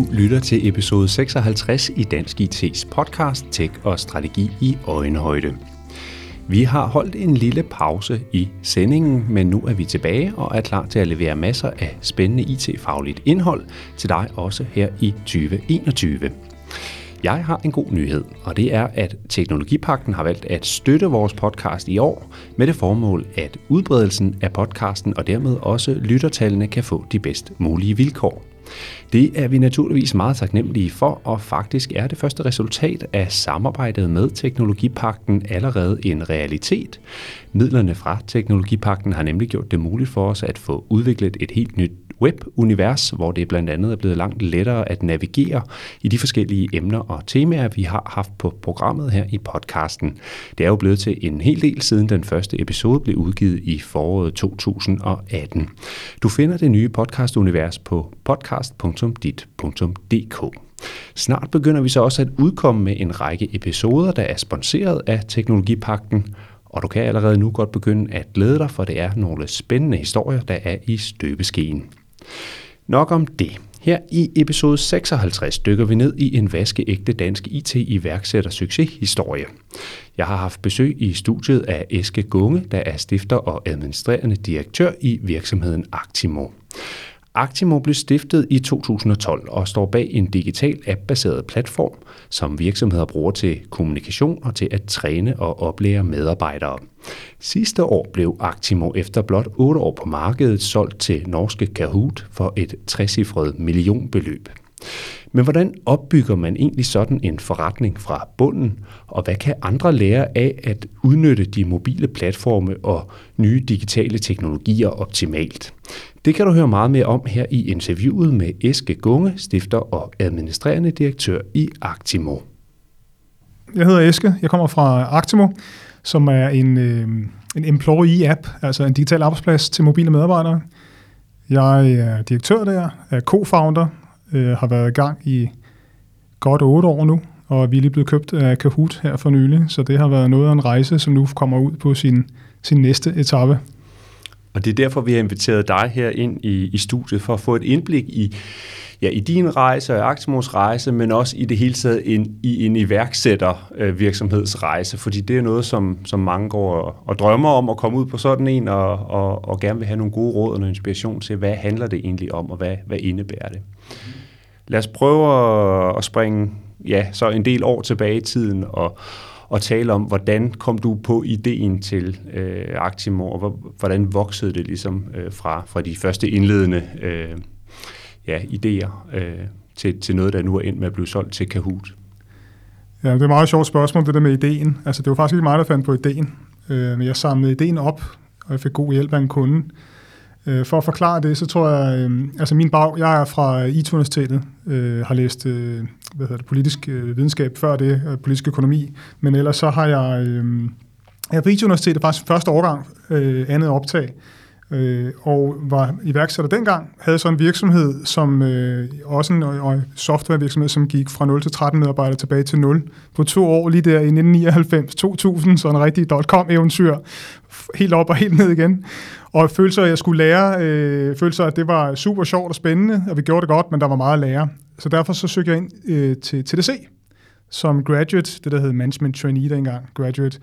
Du lytter til episode 56 i Dansk IT's podcast Tech og Strategi i Øjenhøjde. Vi har holdt en lille pause i sendingen, men nu er vi tilbage og er klar til at levere masser af spændende IT-fagligt indhold til dig også her i 2021. Jeg har en god nyhed, og det er, at Teknologipakten har valgt at støtte vores podcast i år med det formål, at udbredelsen af podcasten og dermed også lyttertallene kan få de bedst mulige vilkår. Det er vi naturligvis meget taknemmelige for, og faktisk er det første resultat af samarbejdet med Teknologipakten allerede en realitet. Midlerne fra Teknologipakten har nemlig gjort det muligt for os at få udviklet et helt nyt webunivers, hvor det blandt andet er blevet langt lettere at navigere i de forskellige emner og temaer, vi har haft på programmet her i podcasten. Det er jo blevet til en hel del siden den første episode blev udgivet i foråret 2018. Du finder det nye podcastunivers på podcast.dit.dk. Snart begynder vi så også at udkomme med en række episoder, der er sponsoreret af Teknologipakten, og du kan allerede nu godt begynde at glæde dig, for det er nogle spændende historier, der er i støbeskeen. Nok om det. Her i episode 56 dykker vi ned i en vaskeægte dansk IT-iværksætter succeshistorie. Jeg har haft besøg i studiet af Eske Gunge, der er stifter og administrerende direktør i virksomheden Actimo. Actimo blev stiftet i 2012 og står bag en digital app-baseret platform, som virksomheder bruger til kommunikation og til at træne og oplære medarbejdere. Sidste år blev Actimo efter blot 8 år på markedet solgt til norske Kahoot for et trecifret millionbeløb. Men hvordan opbygger man egentlig sådan en forretning fra bunden, og hvad kan andre lære af at udnytte de mobile platforme og nye digitale teknologier optimalt? Det kan du høre meget mere om her i interviewet med Eske Gunge, stifter og administrerende direktør i Actimo. Jeg hedder Eske, jeg kommer fra Actimo, som er en, øh, en employee-app, altså en digital arbejdsplads til mobile medarbejdere. Jeg er direktør der, er co-founder, øh, har været i gang i godt otte år nu, og vi er lige blevet købt af Kahoot her for nylig, så det har været noget af en rejse, som nu kommer ud på sin, sin næste etape. Og det er derfor, vi har inviteret dig her ind i, i studiet, for at få et indblik i, ja, i din rejse og Actimos rejse, men også i det hele taget en, i en iværksættervirksomhedsrejse, fordi det er noget, som, som mange går og, og drømmer om at komme ud på sådan en, og, og, og gerne vil have nogle gode råd og noget inspiration til, hvad handler det egentlig om, og hvad, hvad indebærer det. Lad os prøve at springe ja, så en del år tilbage i tiden, og, og tale om, hvordan kom du på ideen til øh, Actimo, og hvordan voksede det ligesom øh, fra, fra de første indledende øh, ja, idéer øh, til, til noget, der nu er endt med at blive solgt til Kahoot? Ja, det er et meget sjovt spørgsmål, det der med ideen. Altså, det var faktisk ikke mig, der fandt på ideen, øh, men jeg samlede ideen op, og jeg fik god hjælp af en kunde. Øh, for at forklare det, så tror jeg, øh, altså min bag, jeg er fra IT-universitetet, øh, har læst øh, hvad hedder det, politisk øh, videnskab før det, øh, politisk økonomi, men ellers så har jeg, øh, jeg er på IT-universitetet faktisk første årgang, øh, andet optag, øh, og var iværksætter dengang, havde så en virksomhed, som øh, også en øh, softwarevirksomhed, som gik fra 0 til 13 medarbejdere tilbage til 0 på to år, lige der i 1999-2000, så en rigtig dot-com-eventyr, helt op og helt ned igen. Og følte så, at jeg skulle lære, øh, følte så, at det var super sjovt og spændende, og vi gjorde det godt, men der var meget at lære. Så derfor så søgte jeg ind øh, til TDC som graduate, det der hed management trainee dengang, graduate.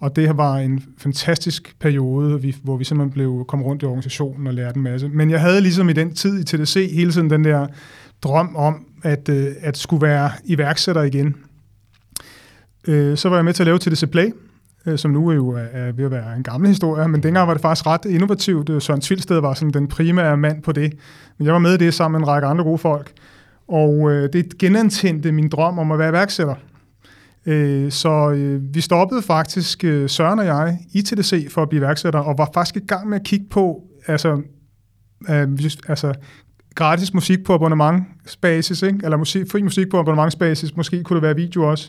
Og det var en fantastisk periode, vi, hvor vi simpelthen blev kom rundt i organisationen og lærte en masse. Men jeg havde ligesom i den tid i TDC hele tiden den der drøm om, at, øh, at skulle være iværksætter igen. Øh, så var jeg med til at lave TDC Play, øh, som nu er jo er ved at være en gammel historie, men dengang var det faktisk ret innovativt. Søren Tvilsted var sådan den primære mand på det. Men jeg var med i det sammen med en række andre gode folk. Og det genantændte min drøm om at være iværksætter. Øh, så øh, vi stoppede faktisk, øh, Søren og jeg, i TDC for at blive iværksætter, og var faktisk i gang med at kigge på, altså, øh, altså gratis musik på abonnementsbasis, ikke? eller musik, fri musik på abonnementsbasis, måske kunne det være video også.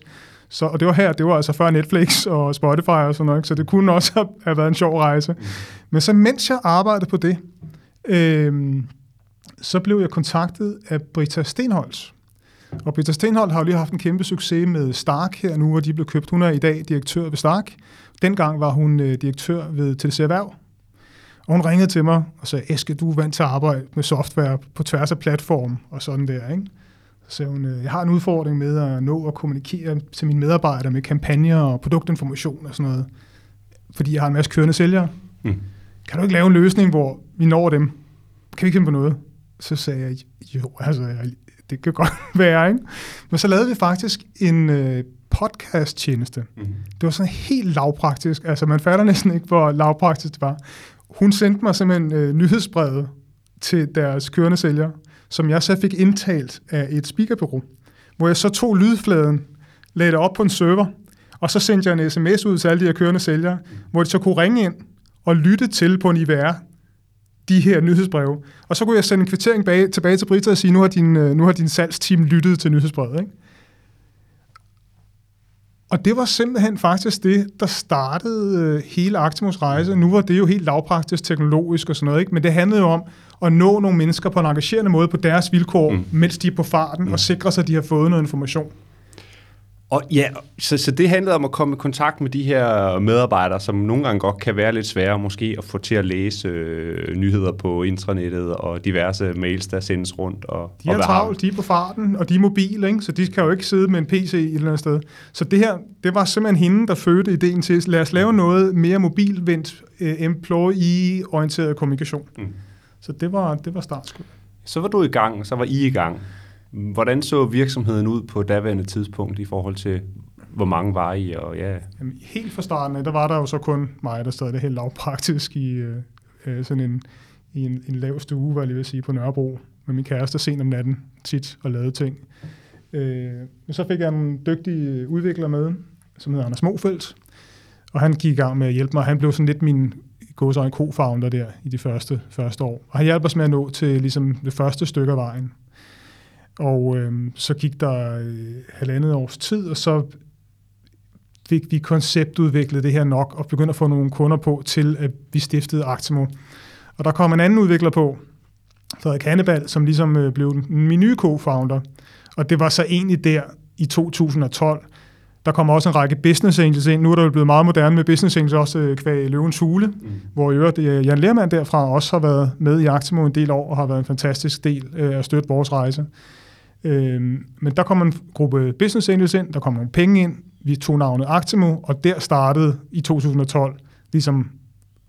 Så, og det var her, det var altså før Netflix og Spotify og sådan noget, så det kunne også have, have været en sjov rejse. Mm. Men så mens jeg arbejdede på det, øh, så blev jeg kontaktet af Britta Stenholz. Og Britta Stenholz har jo lige haft en kæmpe succes med Stark her nu, hvor de blev købt. Hun er i dag direktør ved Stark. Dengang var hun øh, direktør ved TDC Erhverv. Og hun ringede til mig og sagde, Eske, du er vant til at arbejde med software på tværs af platform og sådan der, ikke? Så sagde hun, øh, jeg har en udfordring med at nå at kommunikere til mine medarbejdere med kampagner og produktinformation og sådan noget, fordi jeg har en masse kørende sælgere. Mm. Kan du ikke lave en løsning, hvor vi når dem? Kan vi ikke på noget? Så sagde jeg, jo, altså, det kan godt være, ikke? Men så lavede vi faktisk en øh, podcast-tjeneste. Mm. Det var sådan helt lavpraktisk. Altså, man fatter næsten ikke, hvor lavpraktisk det var. Hun sendte mig simpelthen øh, nyhedsbrevet til deres kørende sælgere, som jeg så fik indtalt af et speakerbureau, hvor jeg så tog lydfladen, lagde det op på en server, og så sendte jeg en sms ud til alle de her kørende sælgere, hvor de så kunne ringe ind og lytte til på en IVR, de her nyhedsbreve. Og så kunne jeg sende en kvittering bag, tilbage til Britta og sige, nu har din, øh, nu har din salgsteam lyttet til nyhedsbrevet. Ikke? Og det var simpelthen faktisk det, der startede øh, hele Actimus rejse. Nu var det jo helt lavpraktisk teknologisk og sådan noget, ikke? men det handlede jo om at nå nogle mennesker på en engagerende måde på deres vilkår, mm. mens de er på farten, mm. og sikre sig, at de har fået noget information. Og ja, så, så det handlede om at komme i kontakt med de her medarbejdere, som nogle gange godt kan være lidt svære måske at få til at læse øh, nyheder på intranettet og diverse mails, der sendes rundt. Og, de er og travlt, de er på farten, og de er mobile, ikke? så de kan jo ikke sidde med en PC et eller andet sted. Så det her, det var simpelthen hende, der fødte ideen til, lad os lave noget mere mobilvendt, uh, employee-orienteret kommunikation. Mm. Så det var, det var startskud. Så var du i gang, så var I i gang. Hvordan så virksomheden ud på daværende tidspunkt i forhold til, hvor mange var I? Og ja. Jamen, helt fra starten der var der jo så kun mig, der stod det helt lavpraktisk i øh, øh, sådan en, i en, en lav stue, hvad jeg vil sige, på Nørrebro, med min kæreste sent om natten tit og lavede ting. Øh, men så fik jeg en dygtig udvikler med, som hedder Anders Mofeldt, og han gik i gang med at hjælpe mig. Han blev sådan lidt min en co-founder der i de første, første år. Og han hjalp os med at nå til ligesom det første stykke af vejen. Og øh, så gik der øh, halvandet års tid, og så fik vi konceptudviklet det her nok, og begyndte at få nogle kunder på, til at vi stiftede Actimo. Og der kom en anden udvikler på, Frederik Hannebal, som ligesom øh, blev min nye co-founder. Og det var så egentlig der i 2012. Der kommer også en række business angels ind. Nu er der jo blevet meget moderne med business angels, også øh, kvæg Løvens Hule, mm. hvor i øvrigt øh, Jan Lermand derfra også har været med i Actimo en del år, og har været en fantastisk del øh, at støtte vores rejse. Øh, men der kom en gruppe business angels ind, der kom nogle penge ind, vi tog navnet Actimo, og der startede i 2012 ligesom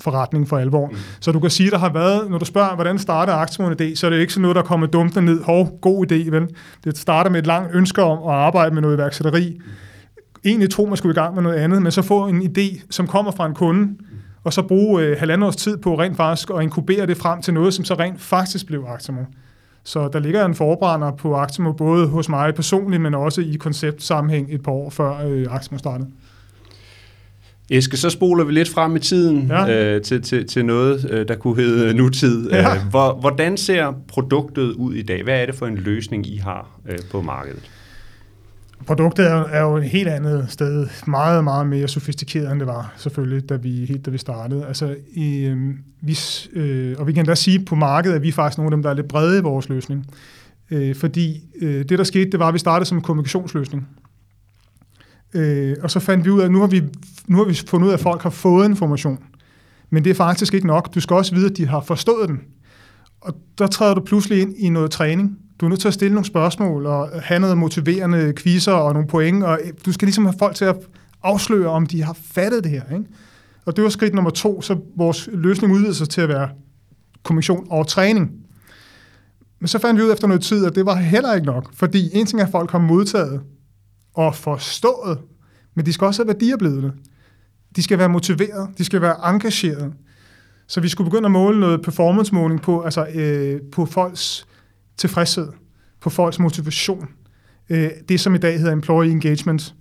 forretning for alvor. Mm. Så du kan sige, der har været, når du spørger, hvordan starter Actimo en idé, så er det ikke sådan noget, der kommer dumt ned. Hov, god idé, vel? Det starter med et langt ønske om at arbejde med noget iværksætteri. Mm. Egentlig tro, man skulle i gang med noget andet, men så få en idé, som kommer fra en kunde, mm. og så bruge øh, halvandet års tid på rent faktisk at inkubere det frem til noget, som så rent faktisk blev Actimo. Så der ligger en forbrænder på Actimo, både hos mig personligt, men også i konceptsammenhæng et par år før øh, Actimo startede. Eske, så spoler vi lidt frem i tiden ja. øh, til, til, til noget, øh, der kunne hedde nutid. Ja. Øh, hvor, hvordan ser produktet ud i dag? Hvad er det for en løsning, I har øh, på markedet? Produktet er, er jo et helt andet sted, meget, meget mere sofistikeret, end det var, selvfølgelig, da vi, helt da vi startede. Altså, i, øh, vi, øh, og vi kan da sige på markedet, at vi er faktisk nogle af dem, der er lidt brede i vores løsning. Øh, fordi øh, det, der skete, det var, at vi startede som en kommunikationsløsning. Øh, og så fandt vi ud af, at nu har vi, nu har vi fundet ud af, at folk har fået information. Men det er faktisk ikke nok. Du skal også vide, at de har forstået den. Og der træder du pludselig ind i noget træning. Du er nødt til at stille nogle spørgsmål og have noget motiverende quizzer og nogle point, og du skal ligesom have folk til at afsløre, om de har fattet det her. Ikke? Og det var skridt nummer to, så vores løsning udvidede sig til at være kommission og træning. Men så fandt vi ud efter noget tid, at det var heller ikke nok, fordi en ting er, at folk har modtaget og forstået, men de skal også have værdier De skal være motiveret, de skal være engageret. Så vi skulle begynde at måle noget performance-måling på, altså, øh, på folks tilfredshed, på folks motivation. Øh, det, som i dag hedder employee engagement.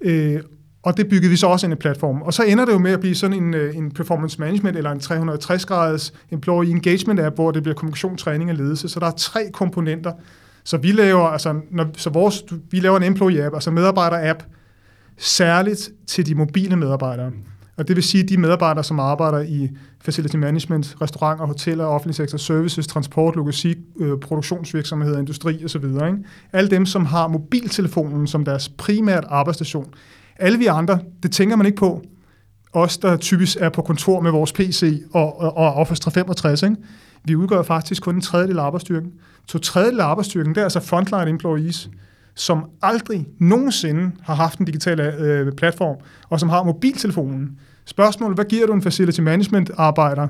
Øh, og det byggede vi så også ind i platformen. Og så ender det jo med at blive sådan en, øh, en performance management eller en 360-graders employee engagement app, hvor det bliver kommunikation, træning og ledelse. Så der er tre komponenter. Så vi laver, altså, når, så vores, vi laver en employee app, altså medarbejder app, særligt til de mobile medarbejdere. Og det vil sige, at de medarbejdere, som arbejder i facility management, restauranter, hoteller, offentlig sektor, services, transport, logistik, øh, produktionsvirksomheder, industri osv. Ikke? Alle dem, som har mobiltelefonen som deres primært arbejdsstation. Alle vi andre, det tænker man ikke på. Os, der typisk er på kontor med vores PC og, og, og Office 365, ikke? vi udgør faktisk kun en tredjedel af arbejdsstyrken. To tredjedel af arbejdsstyrken, det er altså frontline employees, som aldrig nogensinde har haft en digital øh, platform, og som har mobiltelefonen. Spørgsmålet, hvad giver du en facility management arbejder?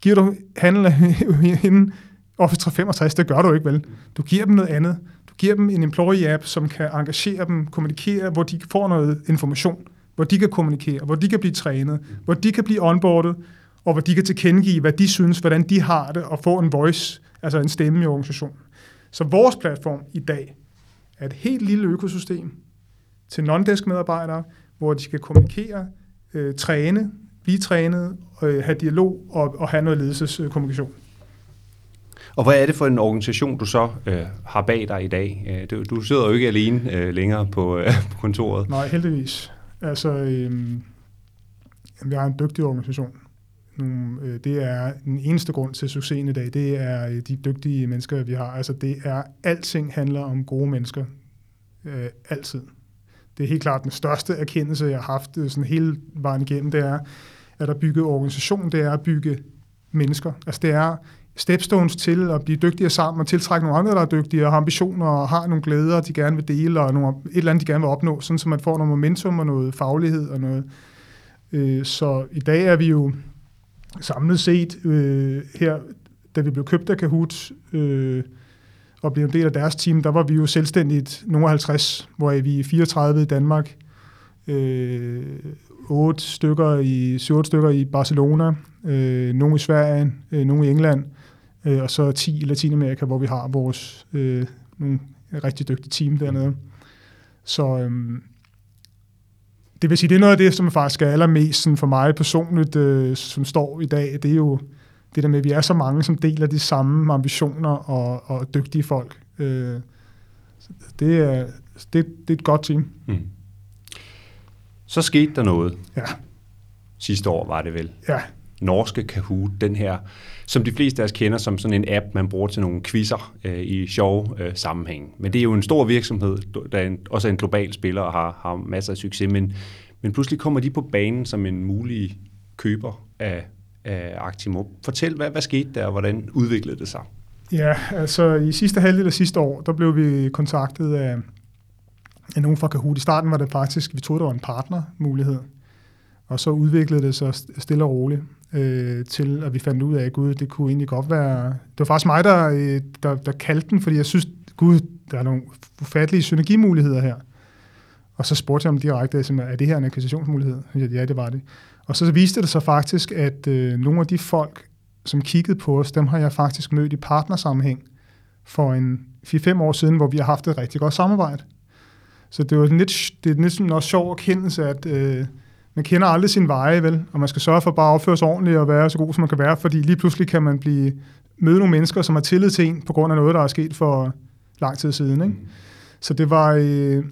Giver du handel hende Office 365? Det gør du ikke, vel? Du giver dem noget andet. Du giver dem en employee-app, som kan engagere dem, kommunikere, hvor de får noget information, hvor de kan kommunikere, hvor de kan blive trænet, hvor de kan blive onboardet, og hvor de kan tilkendegive, hvad de synes, hvordan de har det, og få en voice, altså en stemme i organisationen. Så vores platform i dag er et helt lille økosystem til non-desk medarbejdere, hvor de skal kommunikere, øh, træne, blive trænet, øh, have dialog og, og have noget ledelseskommunikation. Og hvad er det for en organisation, du så øh, har bag dig i dag? Øh, du, du sidder jo ikke alene øh, længere på, øh, på kontoret. Nej, heldigvis. Altså, øh, vi har en dygtig organisation. Øh, det er den eneste grund til succesen i dag, det er øh, de dygtige mennesker, vi har. Altså, det er, alting handler om gode mennesker. Øh, altid det er helt klart den største erkendelse, jeg har haft øh, sådan hele vejen igennem, det er, at at bygge organisation, det er at bygge mennesker. Altså det er stepstones til at blive dygtigere sammen og tiltrække nogle andre, der er dygtige og har ambitioner og har nogle glæder, de gerne vil dele og nogle, et eller andet, de gerne vil opnå, sådan så man får noget momentum og noget faglighed og noget. Øh, så i dag er vi jo samlet set øh, her, da vi blev købt af Kahoot, øh, og blev en del af deres team, der var vi jo selvstændigt nogle 50, hvor vi er 34 i Danmark, øh, 8 stykker i, 7 stykker i Barcelona, øh, nogle i Sverige, øh, nogle i England, øh, og så 10 i Latinamerika, hvor vi har vores øh, nogle rigtig dygtige team dernede. Så øh, det vil sige, det er noget af det, som faktisk er allermest sådan for mig personligt, øh, som står i dag, det er jo det der med, at vi er så mange, som deler de samme ambitioner og, og dygtige folk. Øh, det, er, det, det er et godt team. Mm. Så skete der noget. Ja. Sidste år var det vel. Ja. Norske Kahoot, den her, som de fleste af os kender som sådan en app, man bruger til nogle quizzer øh, i sjove øh, sammenhæng. Men det er jo en stor virksomhed, der er en, også er en global spiller og har, har masser af succes, men, men pludselig kommer de på banen som en mulig køber af af Actimo. Fortæl, hvad, hvad skete der, og hvordan udviklede det sig? Ja, altså i sidste halvdel af sidste år, der blev vi kontaktet af, af nogen fra Kahoot. I starten var det faktisk, vi troede, der var en partnermulighed. Og så udviklede det sig stille og roligt øh, til, at vi fandt ud af, at gud, det kunne egentlig godt være... Det var faktisk mig, der, øh, der, der kaldte den, fordi jeg synes, gud, der er nogle ufattelige synergimuligheder her. Og så spurgte jeg om direkte, altså, er det her en akquisitionsmulighed? Ja, det var det. Og så viste det sig faktisk, at øh, nogle af de folk, som kiggede på os, dem har jeg faktisk mødt i partnersammenhæng for en 4-5 år siden, hvor vi har haft et rigtig godt samarbejde. Så det var lidt, det er lidt også sjov erkendelse, at øh, man kender aldrig sin veje, vel? Og man skal sørge for bare at opføre sig ordentligt og være så god, som man kan være, fordi lige pludselig kan man blive møde nogle mennesker, som har tillid til en på grund af noget, der er sket for lang tid siden. Ikke? Så det var øh,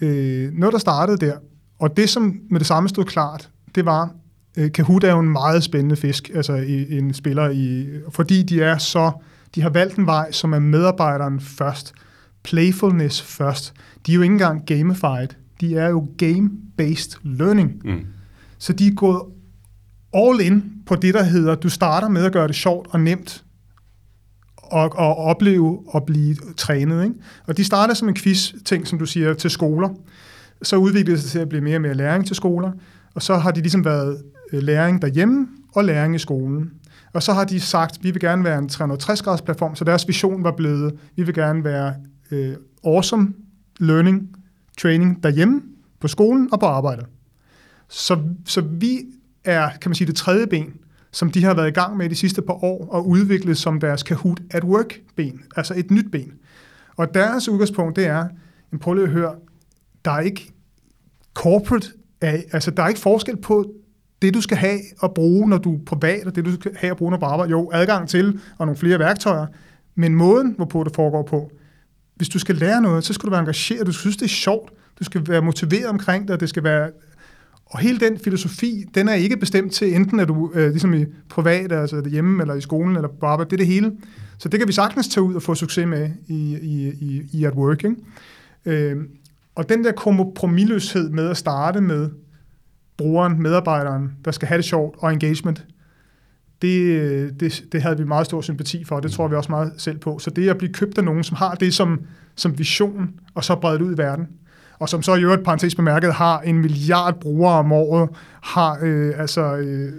øh, noget, der startede der. Og det, som med det samme stod klart, det var, øh, Kahoot er jo en meget spændende fisk, altså i, en spiller, i, fordi de er så, de har valgt en vej, som er medarbejderen først, playfulness først. De er jo ikke engang gamified, de er jo game-based learning. Mm. Så de er gået all in på det, der hedder, du starter med at gøre det sjovt og nemt, og, og opleve og blive trænet. Ikke? Og de starter som en quiz-ting, som du siger, til skoler. Så udviklede det sig til at blive mere og mere læring til skoler. Og så har de ligesom været øh, læring derhjemme og læring i skolen. Og så har de sagt, vi vil gerne være en 360-graders platform, så deres vision var blevet, vi vil gerne være øh, awesome learning, training derhjemme, på skolen og på arbejdet. Så, så vi er, kan man sige, det tredje ben, som de har været i gang med de sidste par år og udviklet som deres Kahoot at Work ben, altså et nyt ben. Og deres udgangspunkt, det er, prøv lige at høre, der er ikke corporate er, altså, der er ikke forskel på det, du skal have at bruge, når du er privat, og det, du skal have at bruge, når du arbejder. Jo, adgang til og nogle flere værktøjer, men måden, hvorpå det foregår på. Hvis du skal lære noget, så skal du være engageret, du synes, det er sjovt. Du skal være motiveret omkring det, og det skal være... Og hele den filosofi, den er ikke bestemt til enten, at du øh, ligesom i privat, altså hjemme eller i skolen eller på arbejde, det er det hele. Så det kan vi sagtens tage ud og få succes med i, i, i, i at work. Ikke? Øh, og den der kompromilløshed med at starte med brugeren, medarbejderen, der skal have det sjovt, og engagement, det, det, det havde vi meget stor sympati for, og det tror vi også meget selv på. Så det at blive købt af nogen, som har det som, som vision, og så bredt ud i verden, og som så i øvrigt parentes bemærket har en milliard brugere om året, har øh, altså øh,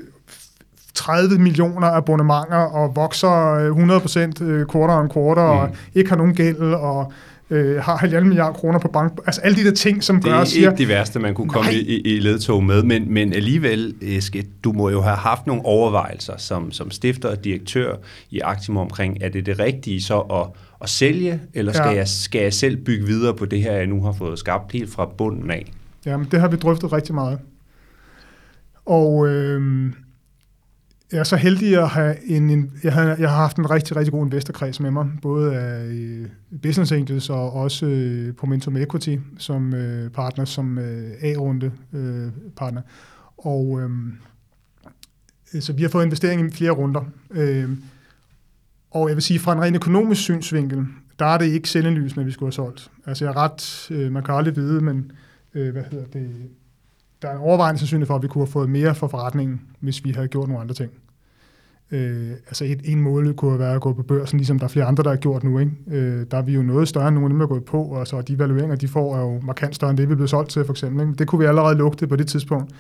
30 millioner abonnementer og vokser 100% øh, quarter on quarter mm. og ikke har nogen gæld og øh, har halvanden milliard kroner på bank. Altså alle de der ting, som gør... Det er ikke det værste, man kunne komme i, i ledtog med, men, men alligevel, Eske, du må jo have haft nogle overvejelser som, som stifter og direktør i Actimo omkring, er det det rigtige så at, at sælge, eller skal, ja. jeg, skal jeg selv bygge videre på det her, jeg nu har fået skabt helt fra bunden af? Jamen, det har vi drøftet rigtig meget. Og... Øh, jeg er så heldig at have en, en jeg, har, jeg har haft en rigtig, rigtig god investorkreds med mig, både af øh, Business Angels og også øh, på Momentum Equity som øh, partner, som øh, A-runde øh, partner. Og øh, så vi har fået investering i flere runder. Øh, og jeg vil sige, fra en ren økonomisk synsvinkel, der er det ikke selvindlysende, at vi skulle have solgt. Altså jeg er ret, øh, man kan aldrig vide, men øh, hvad hedder det, der er en overvejende sandsynlighed for, at vi kunne have fået mere for forretningen, hvis vi havde gjort nogle andre ting. Øh, altså et, en mål kunne have været at gå på børsen, ligesom der er flere andre, der har gjort nu. Ikke? Øh, der er vi jo noget større end nogle af dem, der er gået på, og så de valueringer, de får, er jo markant større end det, vi blev solgt til, for eksempel. Ikke? Det kunne vi allerede lugte på det tidspunkt.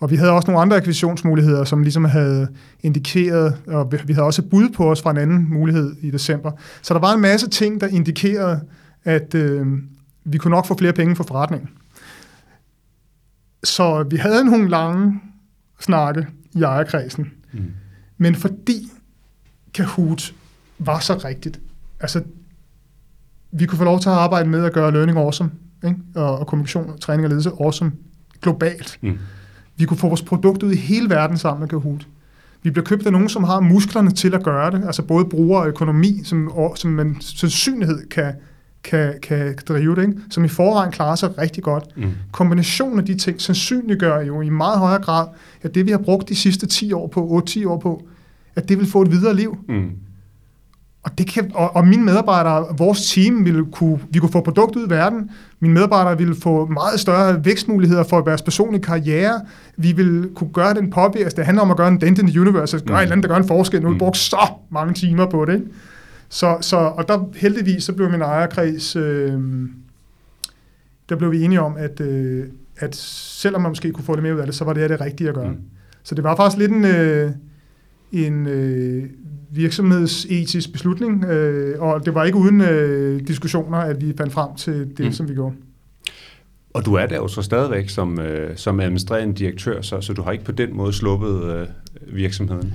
Og vi havde også nogle andre akquisitionsmuligheder, som ligesom havde indikeret, og vi havde også bud på os fra en anden mulighed i december. Så der var en masse ting, der indikerede, at øh, vi kunne nok få flere penge for forretningen. Så vi havde nogle lange snakke i ejerkredsen. Mm. Men fordi Kahoot var så rigtigt, altså vi kunne få lov til at arbejde med at gøre learning awesome, ikke? Og, og kommunikation, træning og ledelse awesome globalt. Mm. Vi kunne få vores produkt ud i hele verden sammen med Kahoot. Vi bliver købt af nogen, som har musklerne til at gøre det, altså både bruger og økonomi, som, som man sandsynlighed kan, kan, kan drive det, ikke? som i forvejen klarer sig rigtig godt. Mm. Kombinationen af de ting sandsynliggør jo i meget højere grad, at det vi har brugt de sidste 10 år på, 8-10 år på, at det vil få et videre liv. Mm. Og, det kan, og, og mine medarbejdere, vores team, ville kunne, vi kunne få produktet ud i verden. Mine medarbejdere ville få meget større vækstmuligheder for deres personlige karriere. Vi vil kunne gøre den påvirkning. Altså, det handler om at gøre en dent in the universe, at gøre mm. et eller andet, der gør en forskel. Nu har vi mm. brugt så mange timer på det. Ikke? Så, så, og der heldigvis, så blev min ejerkreds, øh, der blev vi enige om, at, øh, at selvom man måske kunne få det mere ud af det, så var det det rigtige at gøre. Mm. Så det var faktisk lidt en, øh, en øh, virksomhedsetisk beslutning, øh, og det var ikke uden øh, diskussioner, at vi fandt frem til det, mm. som vi gjorde. Og du er der jo så stadigvæk som, øh, som administrerende direktør, så, så du har ikke på den måde sluppet øh, virksomheden?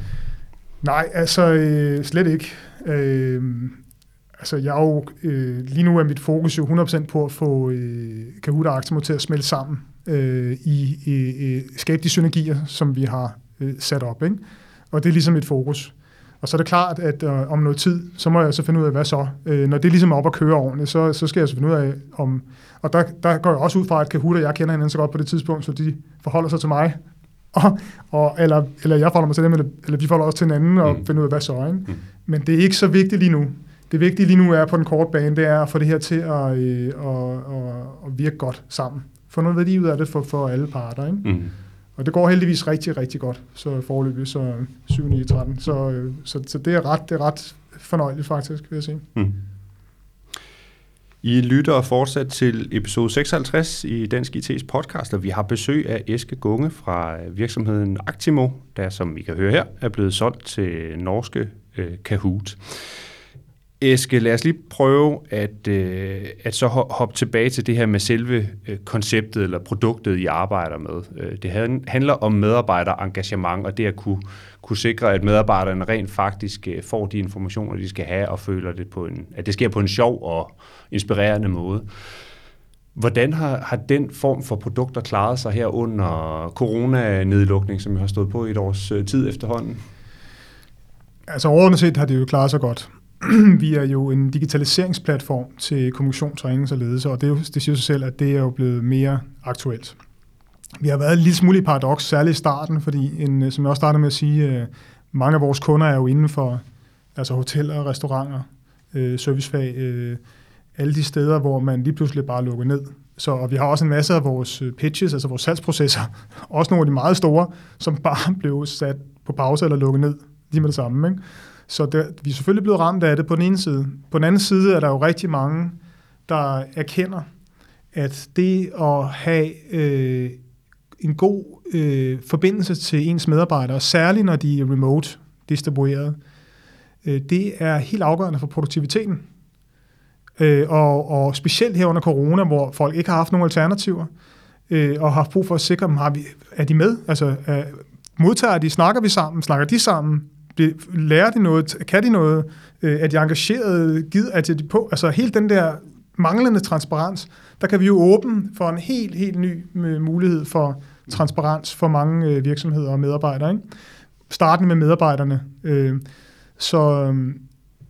Nej, altså øh, slet ikke. Øh, altså jeg er jo, øh, lige nu er mit fokus jo 100% på at få øh, Kahoot og Actimo til at smelte sammen øh, i, i, skabe de synergier, som vi har øh, sat op. Ikke? Og det er ligesom et fokus. Og så er det klart, at øh, om noget tid, så må jeg så finde ud af, hvad så? Øh, når det ligesom er ligesom op at køre ordentligt, så, så skal jeg så finde ud af, om... Og der, der går jeg også ud fra, at Kahoot og jeg kender hinanden så godt på det tidspunkt, så de forholder sig til mig, og, og, eller, eller jeg forholder mig til dem, eller, eller vi forholder os til hinanden og mm. finder ud af, hvad så er. Mm. Men det er ikke så vigtigt lige nu. Det vigtige lige nu er på den korte bane, det er at få det her til at, øh, at, at, at virke godt sammen. Få noget værdi ud af det for, for alle parter. Ikke? Mm. Og det går heldigvis rigtig, rigtig godt, så forløbig, så 7 9 13. Så, øh, så, så det, er ret, det er ret fornøjeligt faktisk, vil jeg sige. Mm. I lytter fortsat til episode 56 i Dansk IT's podcast, og vi har besøg af Eske Gunge fra øh, virksomheden Actimo, der som vi kan høre her, er blevet solgt til norske øh, Kahoot. Eske, lad os lige prøve at, øh, at så hoppe tilbage til det her med selve øh, konceptet eller produktet, I arbejder med. Øh, det handler om medarbejderengagement og det at kunne, kunne sikre, at medarbejderne rent faktisk øh, får de informationer, de skal have og føler det på en, at det sker på en sjov og inspirerende måde. Hvordan har, har den form for produkter klaret sig her under coronanedlukning, som vi har stået på i et års øh, tid efterhånden? Altså overordnet set har det jo klaret sig godt. vi er jo en digitaliseringsplatform til kommunikation, træning og ledelse, og det, er jo, det siger sig selv, at det er jo blevet mere aktuelt. Vi har været en lille smule i paradoks, særligt i starten, fordi, en, øh, som jeg også startede med at sige, øh, mange af vores kunder er jo inden for altså hoteller, restauranter, øh, servicefag, øh, alle de steder, hvor man lige pludselig bare lukker ned. Så og vi har også en masse af vores øh, pitches, altså vores salgsprocesser, også nogle af de meget store, som bare blev sat på pause eller lukket ned lige med det samme. Ikke? Så det, vi er selvfølgelig blevet ramt af det på den ene side. På den anden side er der jo rigtig mange, der erkender, at det at have øh, en god øh, forbindelse til ens medarbejdere, særligt når de er remote distribueret, øh, det er helt afgørende for produktiviteten. Øh, og, og specielt her under corona, hvor folk ikke har haft nogen alternativer, øh, og har brug for at sikre dem, har vi, er de med? Altså, er, modtager de, snakker vi sammen, snakker de sammen, lærer de noget, kan de noget, øh, er de engagerede, gider, er de på, altså helt den der manglende transparens, der kan vi jo åbne for en helt, helt ny øh, mulighed for transparens for mange øh, virksomheder og medarbejdere. Ikke? Starten med medarbejderne. Øh, så, øhm,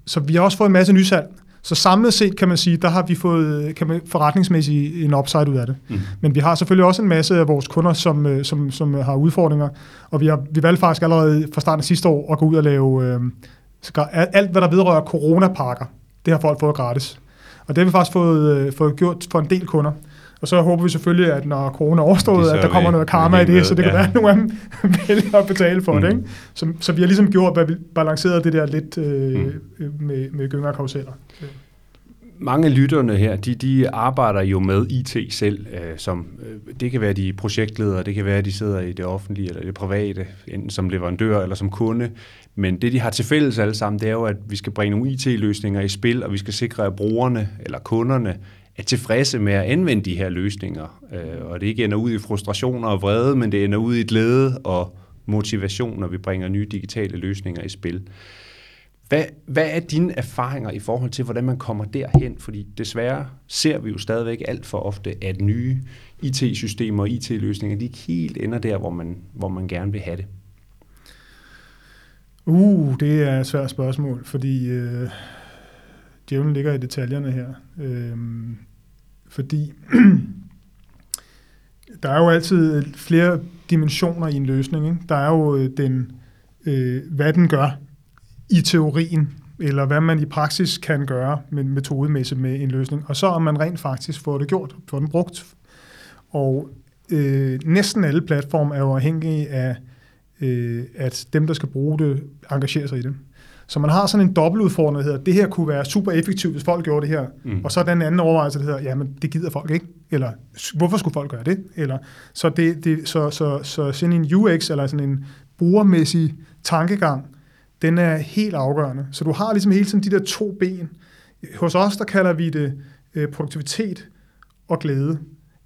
så vi har også fået en masse nysalg. Så samlet set kan man sige, der har vi fået kan man, forretningsmæssigt en upside ud af det. Mm. Men vi har selvfølgelig også en masse af vores kunder, som, øh, som, som har udfordringer, og vi har vi valgte faktisk allerede fra starten af sidste år at gå ud og lave øh, alt, hvad der vedrører coronapakker. Det har folk fået gratis. Og det har vi faktisk fået, øh, fået gjort for en del kunder. Og så håber vi selvfølgelig, at når corona er overstået, at der kommer noget karma i det, så det kan ja. være, at nogle af dem vælger at betale for mm. det. Ikke? Så, så vi har ligesom gjort, hvad vi balancerede det der lidt øh, mm. med, med gynger og karuseller. Mange af lytterne her, de, de arbejder jo med IT selv, øh, som øh, det kan være de projektledere, det kan være, at de sidder i det offentlige eller det private, enten som leverandør eller som kunde. Men det, de har til fælles alle sammen, det er jo, at vi skal bringe nogle IT-løsninger i spil, og vi skal sikre, at brugerne eller kunderne er tilfredse med at anvende de her løsninger, øh, og det ikke ender ud i frustrationer og vrede, men det ender ud i glæde og motivation, når vi bringer nye digitale løsninger i spil. Hvad, hvad er dine erfaringer i forhold til, hvordan man kommer derhen? Fordi desværre ser vi jo stadigvæk alt for ofte, at nye IT-systemer og IT-løsninger, de ikke helt ender der, hvor man, hvor man gerne vil have det. Uh, det er et svært spørgsmål, fordi øh, djævlen ligger i detaljerne her. Øh, fordi der er jo altid flere dimensioner i en løsning. Ikke? Der er jo øh, den, øh, hvad den gør i teorien, eller hvad man i praksis kan gøre med metodemæssigt med en løsning, og så om man rent faktisk får det gjort, får den brugt. Og øh, næsten alle platforme er jo afhængige af, øh, at dem, der skal bruge det, engagerer sig i det. Så man har sådan en dobbeltudfordring, der hedder, det her kunne være super effektivt, hvis folk gjorde det her. Mm. Og så den anden overvejelse, der hedder, jamen det gider folk ikke. Eller hvorfor skulle folk gøre det? Eller, så, det, det, så, så, så sådan en UX, eller sådan en brugermæssig tankegang, den er helt afgørende. Så du har ligesom hele tiden de der to ben. Hos os, der kalder vi det øh, produktivitet og glæde,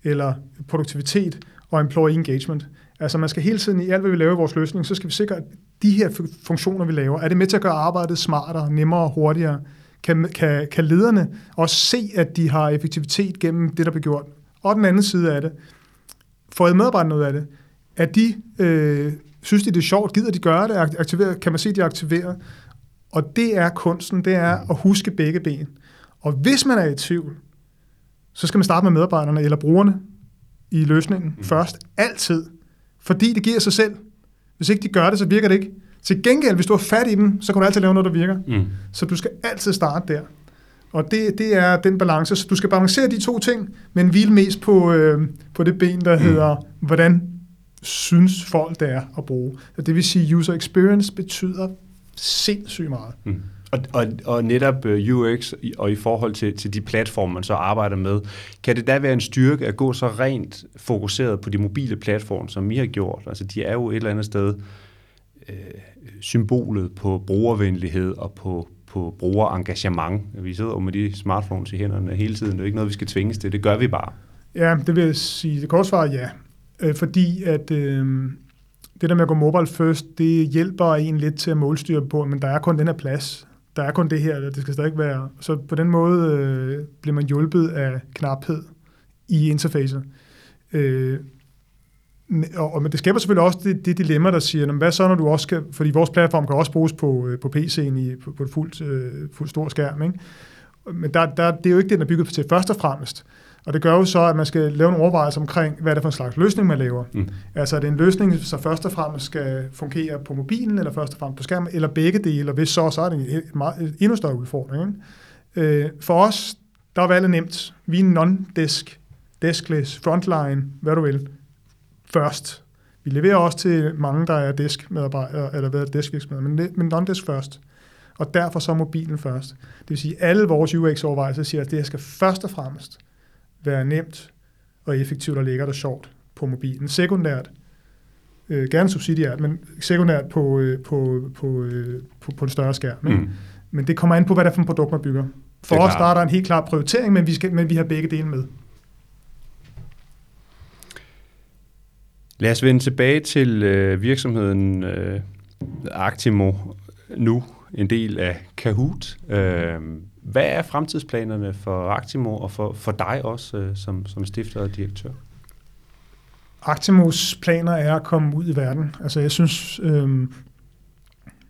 eller produktivitet og employee engagement. Altså man skal hele tiden i alt, hvad vi laver i vores løsning, så skal vi sikre, at de her funktioner, vi laver, er det med til at gøre arbejdet smartere, nemmere og hurtigere? Kan, kan, kan lederne også se, at de har effektivitet gennem det, der bliver gjort? Og den anden side af det, får medarbejderne noget af det? At de øh, synes, de det er sjovt, gider de gøre det, aktiverer, kan man se, at de er aktiveret? Og det er kunsten, det er at huske begge ben. Og hvis man er i tvivl, så skal man starte med medarbejderne eller brugerne i løsningen mm. først, altid. Fordi det giver sig selv. Hvis ikke de gør det, så virker det ikke. Til gengæld, hvis du har fat i dem, så kan du altid lave noget, der virker. Mm. Så du skal altid starte der. Og det, det er den balance. Så du skal balancere de to ting, men hvile mest på, øh, på det ben, der mm. hedder, hvordan synes folk, det er at bruge. Det vil sige, user experience betyder sindssygt meget. Mm. Og, og, og netop øh, UX og i forhold til, til de platforme, man så arbejder med, kan det da være en styrke at gå så rent fokuseret på de mobile platforme, som vi har gjort? Altså, de er jo et eller andet sted øh, symbolet på brugervenlighed og på, på brugerengagement. Vi sidder jo med de smartphones i hænderne hele tiden. Det er ikke noget, vi skal tvinges til. Det gør vi bare. Ja, det vil jeg sige. Det korte svar ja. Øh, fordi at øh, det der med at gå mobile first, det hjælper en lidt til at målstyre på, men der er kun den her plads der er kun det her, det skal stadig være. Så på den måde øh, bliver man hjulpet af knaphed i interfacet. Øh, og, og det skaber selvfølgelig også det, det dilemma, der siger, hvad så når du også skal, fordi vores platform kan også bruges på, øh, på PC'en i, på, på et fuldt, øh, fuldt stor skærm, ikke? Men der, der, det er jo ikke det, den er bygget til først og fremmest. Og det gør jo så, at man skal lave en overvejelse omkring, hvad er det for en slags løsning, man laver. Mm. Altså er det en løsning, som først og fremmest skal fungere på mobilen, eller først og fremmest på skærmen, eller begge dele, og hvis så, så er det en, et meget, et endnu større udfordring. Ikke? Øh, for os, der er valget nemt. Vi er non-disk, deskless, frontline, hvad du vil, først. Vi leverer også til mange, der er disk-medarbejdere, eller hvad disk men, men non-disk først. Og derfor så mobilen først. Det vil sige, at alle vores UX-overvejelser siger, at det her skal først og fremmest være nemt og effektivt og lækkert og sjovt på mobilen. Sekundært, øh, gerne subsidiært, men sekundært på, øh, på, på, øh, på, på en større skærm. Ikke? Mm. Men det kommer an på, hvad det er for en produkt, man bygger. For os starter en helt klar prioritering, men vi, skal, men vi har begge dele med. Lad os vende tilbage til øh, virksomheden øh, Actimo nu, en del af Kahoot. Øh, hvad er fremtidsplanerne for Actimo og for, for dig også øh, som, som stifter og direktør? Actimos planer er at komme ud i verden. Altså jeg synes, øh,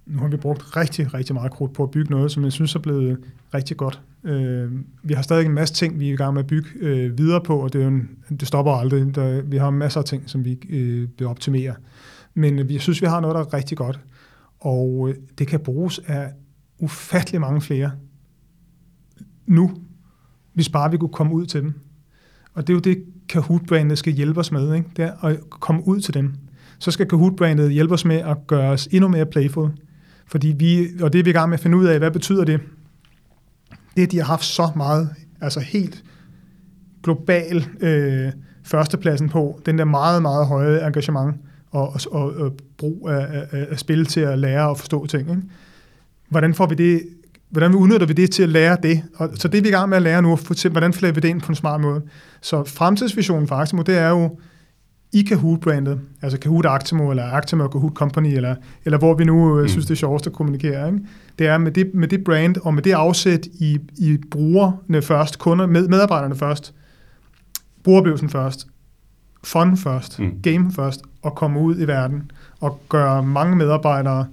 nu har vi brugt rigtig, rigtig meget krudt på at bygge noget, som jeg synes er blevet rigtig godt. Øh, vi har stadig en masse ting, vi er i gang med at bygge øh, videre på, og det, er jo en, det stopper aldrig. Der, vi har masser af ting, som vi øh, vil optimere. Men øh, jeg synes, vi har noget, der er rigtig godt. Og øh, det kan bruges af ufattelig mange flere nu, hvis bare vi kunne komme ud til dem. Og det er jo det, Kahoot-brandet skal hjælpe os med, ikke? det er at komme ud til dem. Så skal Kahoot-brandet hjælpe os med at gøre os endnu mere playful. Fordi vi, og det er vi i gang med at finde ud af, hvad betyder det? Det, de har haft så meget, altså helt global øh, førstepladsen på, den der meget, meget høje engagement og, og, og, og brug af, af, af spil til at lære og forstå ting. Ikke? Hvordan får vi det hvordan udnytter vi det til at lære det? Og, så det er vi i gang med at lære nu, for, hvordan flæber vi det ind på en smart måde. Så fremtidsvisionen for Actimo, det er jo i Kahoot-brandet, altså Kahoot Actimo, eller Actimo Kahoot Company, eller, eller hvor vi nu øh, mm. synes, det er sjovest at kommunikere. Ikke? Det er med det, med det brand, og med det afsæt i, i brugerne først, kunder, med, medarbejderne først, brugeroplevelsen først, fun først, mm. game først, og komme ud i verden, og gøre mange medarbejdere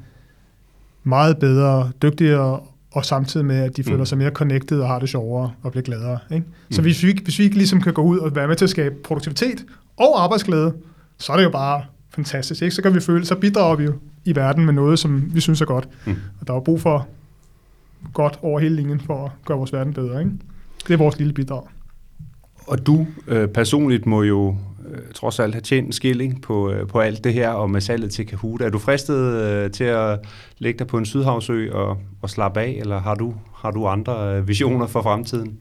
meget bedre, dygtigere og samtidig med, at de føler mm. sig mere connected og har det sjovere og bliver gladere. Ikke? Så mm. hvis, vi, hvis vi ikke ligesom kan gå ud og være med til at skabe produktivitet og arbejdsglæde, så er det jo bare fantastisk. Ikke? Så kan vi føle, så bidrager vi jo i verden med noget, som vi synes er godt. Mm. Og der er brug for godt over hele linjen for at gøre vores verden bedre. Ikke? Det er vores lille bidrag. Og du øh, personligt må jo øh, trods alt have tjent en skilling på, øh, på alt det her, og med salget til Kahoot. Er du fristet øh, til at lægge dig på en sydhavsø og, og slappe af, eller har du, har du andre øh, visioner for fremtiden?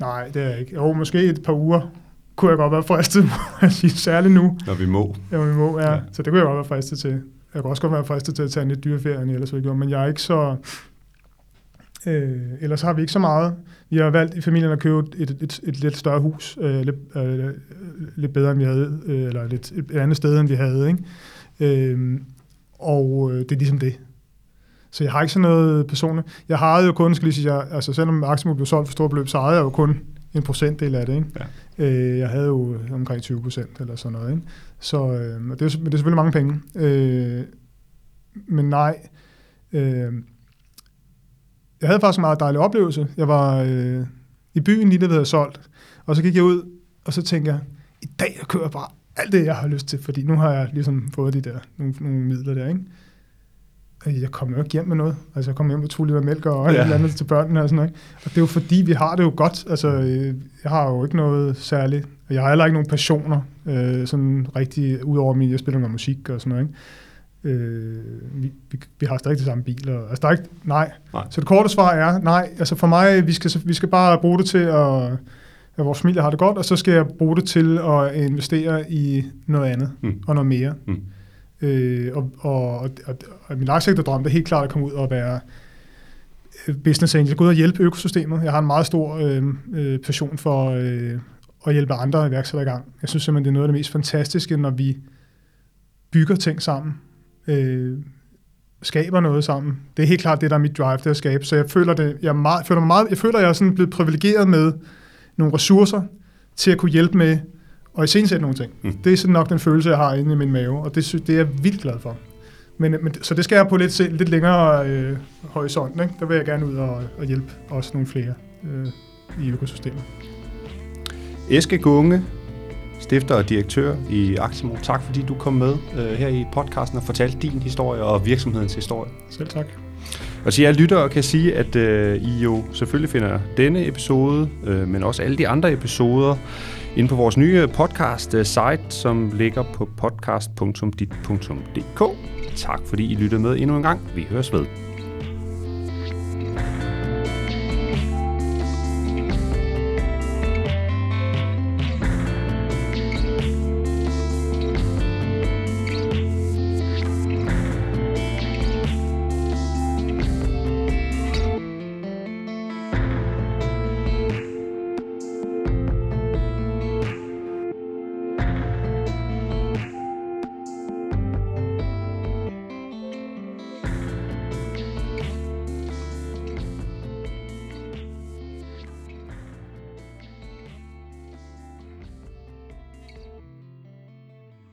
Nej, det er jeg ikke. Jo, måske et par uger kunne jeg godt være fristet, særligt nu. Når vi må. Ja, vi må, ja. ja. Så det kunne jeg godt være fristet til. Jeg kunne også godt være fristet til at tage en lidt dyreferie, end ellers ikke men jeg er ikke så... Øh, ellers har vi ikke så meget. Vi har valgt i familien at købe et, et, et, et lidt større hus, øh, lidt, øh, lidt bedre end vi havde, øh, eller lidt, et andet sted end vi havde. Ikke? Øh, og øh, det er ligesom det. Så jeg har ikke sådan noget personligt. Jeg har jo kun, skal lige sige, jeg, altså selvom aktien blev solgt for stort beløb, så ejede jeg jo kun en procentdel af det. Ikke? Ja. Øh, jeg havde jo omkring 20 procent eller sådan noget. Ikke? Så øh, det, er, det er selvfølgelig mange penge. Øh, men nej, øh, jeg havde faktisk en meget dejlig oplevelse. Jeg var øh, i byen lige vi havde solgt, og så gik jeg ud, og så tænkte jeg, i dag jeg kører bare alt det, jeg har lyst til, fordi nu har jeg ligesom fået de der, nogle, nogle midler der, ikke? Jeg kom jo ikke hjem med noget. Altså, jeg kom hjem med to liter mælk og ja. et eller andet til børnene og sådan noget. Og det er jo fordi, vi har det jo godt. Altså, øh, jeg har jo ikke noget særligt. Jeg har heller ikke nogen passioner, øh, sådan rigtig, udover min, jeg spiller noget musik og sådan noget, ikke? Øh, vi, vi, vi har stadig de samme biler. Altså, der er ikke, nej. nej. Så det korte svar er, nej. Altså for mig, vi skal, vi skal bare bruge det til at, at vores familie har det godt, og så skal jeg bruge det til at investere i noget andet mm. og noget mere. Mm. Øh, og, og, og, og min langsigtede drøm det er helt klart at komme ud og være øh, business angel, gå ud og hjælpe økosystemet. Jeg har en meget stor øh, øh, passion for øh, at hjælpe andre iværksættere i gang. Jeg synes simpelthen, det er noget af det mest fantastiske, når vi bygger ting sammen, øh, skaber noget sammen. Det er helt klart det, der er mit drive, det at skabe. Så jeg føler, det, jeg, meget, føler mig meget, jeg føler, jeg er sådan blevet privilegeret med nogle ressourcer til at kunne hjælpe med og iscenesætte nogle ting. Mm. Det er sådan nok den følelse, jeg har inde i min mave, og det, det er jeg vildt glad for. Men, men, så det skal jeg på lidt, lidt længere øh, horisont. Ikke? Der vil jeg gerne ud og, og hjælpe også nogle flere øh, i økosystemet. Eske Gunge, stifter og direktør i Aximo. Tak fordi du kom med øh, her i podcasten og fortalte din historie og virksomhedens historie. Selv tak. Og så jeg lytter og kan sige, at øh, I jo selvfølgelig finder denne episode, øh, men også alle de andre episoder, inde på vores nye podcast-site, som ligger på podcast.dit.dk. Tak fordi I lyttede med endnu en gang. Vi høres ved.